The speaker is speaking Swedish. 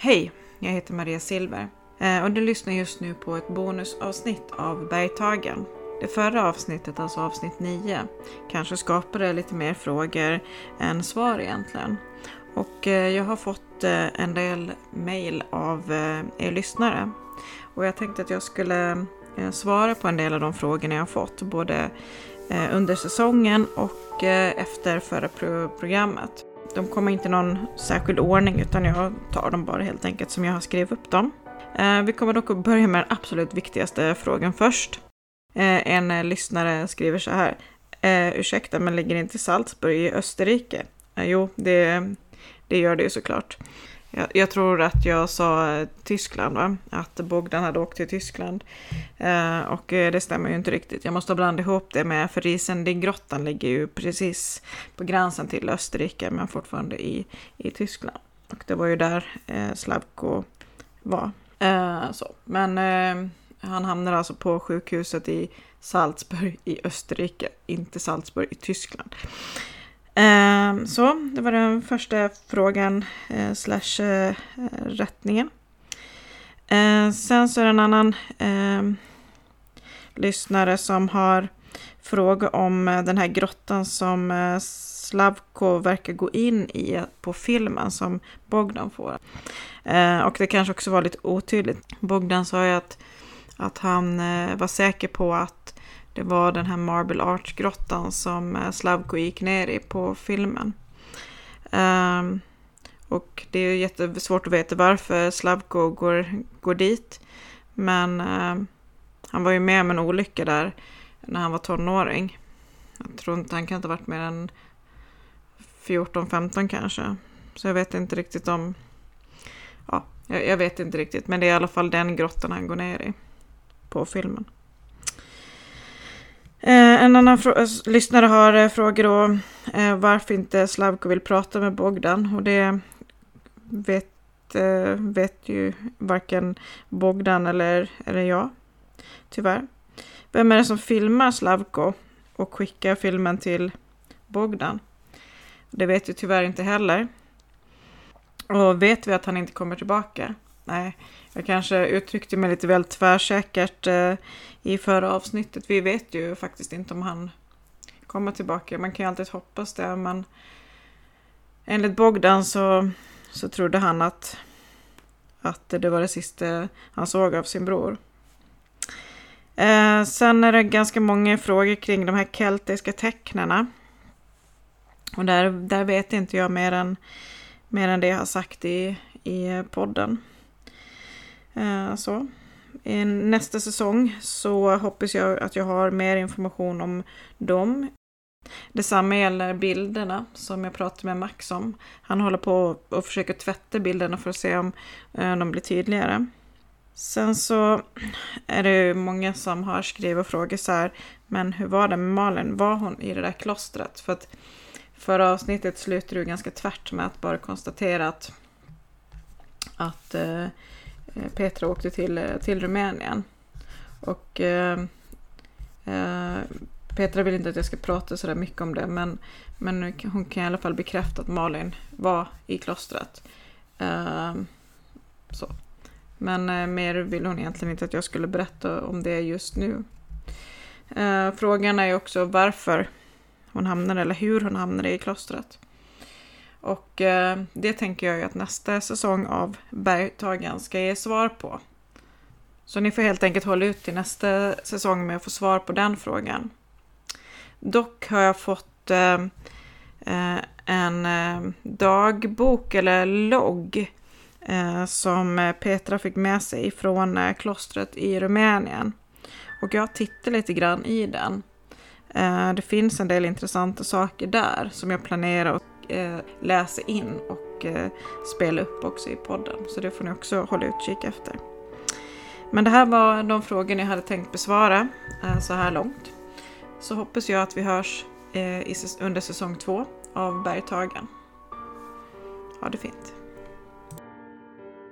Hej, jag heter Maria Silver eh, och du lyssnar just nu på ett bonusavsnitt av Bergtagen. Det förra avsnittet, alltså avsnitt 9, kanske skapade lite mer frågor än svar egentligen. Och eh, jag har fått eh, en del mail av er lyssnare. Och jag tänkte att jag skulle svara på en del av de frågorna jag har fått, både under säsongen och efter förra programmet. De kommer inte i någon särskild ordning utan jag tar dem bara helt enkelt som jag har skrivit upp dem. Eh, vi kommer dock att börja med den absolut viktigaste frågan först. Eh, en eh, lyssnare skriver så här. Ursäkta, men ligger inte Salzburg i Österrike? Jo, det, det gör det ju såklart. Jag, jag, tror att jag sa Tyskland, va? att Bogdan hade åkt till Tyskland. Eh, och eh, det stämmer ju inte riktigt. Jag måste blanda ihop det med, för Riesendigrottan ligger ju precis på gränsen till Österrike, men fortfarande i, i Tyskland. Och det var ju där eh, Slavko var. Eh, så. Men eh, han hamnade alltså på sjukhuset i Salzburg i Österrike, inte Salzburg i Tyskland. Eh, så, det var den första frågan eh, slash eh, rättningen. Eh, sen så är det en annan eh, lyssnare som har fråga om eh, den här grottan som eh, Slavko verkar gå in i eh, på filmen som Bogdan får. Eh, och det kanske också var lite otydligt. Bogdan sa ju att, att han eh, var säker på att det var den här Marble Arch-grottan som eh, Slavko gick ner i på filmen. Um, och det är jättesvårt att veta varför Slavko går, går dit. Men um, han var ju med om en olycka där när han var tonåring. Jag tror inte han kan inte ha varit mer än 14-15 kanske. Så jag vet inte riktigt om... Ja, jag, jag, vet inte riktigt. Men det är i alla fall den grottan han går ner i på filmen. Eh, en annan lyssnare har eh, frågor då eh, varför inte Slavko vill prata med Bogdan. Och det vet, eh, vet ju varken Bogdan eller, eller jag. Tyvärr. Vem är det som filmar Slavko och skickar filmen till Bogdan? Det vet ju tyvärr inte heller. Och vet vi att han inte kommer tillbaka? Nej, jag kanske uttryckte mig lite väl tvärsäkert eh, i förra avsnittet. Vi vet ju faktiskt inte om han kommer tillbaka. Man kan ju alltid hoppas det, men enligt Bogdan så, så trodde han att, att det var det sista han såg av sin bror. Eh, sen är det ganska många frågor kring de här keltiska tecknena. Och där, där vet inte jag mer än, mer än det jag har sagt i, i podden. Eh, så. I nästa säsong så hoppas jag att jag har mer information om dem. Detsamma gäller bilderna som jag pratade med Max om. Han håller på och försöker tvätta bilderna för att se om eh, de blir tydligare. Sen så är det många som har skrivit och frågat så här, men hur var det med Malin? Var hon i det där klostret? För att förra avsnittet slutade ju ganska tvärt med att bara konstatera att, att eh, Eh, Petra åkte till, eh, till Rumänien. Och eh, eh, Petra vill inte att jag ska prata så där mycket om det, men, men hon kan i alla fall bekräfta att Malin var i klostret. Eh, så. Men eh, mer vill hon egentligen inte att jag skulle berätta om det just nu. Eh, frågan är ju också varför hon hamnade, eller hur hon hamnade i klostret. Och eh, det tänker jag ju att nästa säsong av Bergtagen ska ge svar på. Så ni får helt enkelt hålla ut till nästa säsong med att få svar på den frågan. Dock har jag fått eh, eh en eh, dagbok eller logg eh, som Petra fick med sig från eh, klostret i Rumänien. Och jag tittar lite grann i den. Eh, det finns en del intressanta saker där som jag planerar att eh, läsa in och eh, spela upp också i podden. Så det får ni också hålla utkik efter. Men det här var de frågor ni hade tänkt besvara eh, så här långt. Så hoppas jag att vi hörs eh, i, under säsong två av Bergtagen. Ha det fint!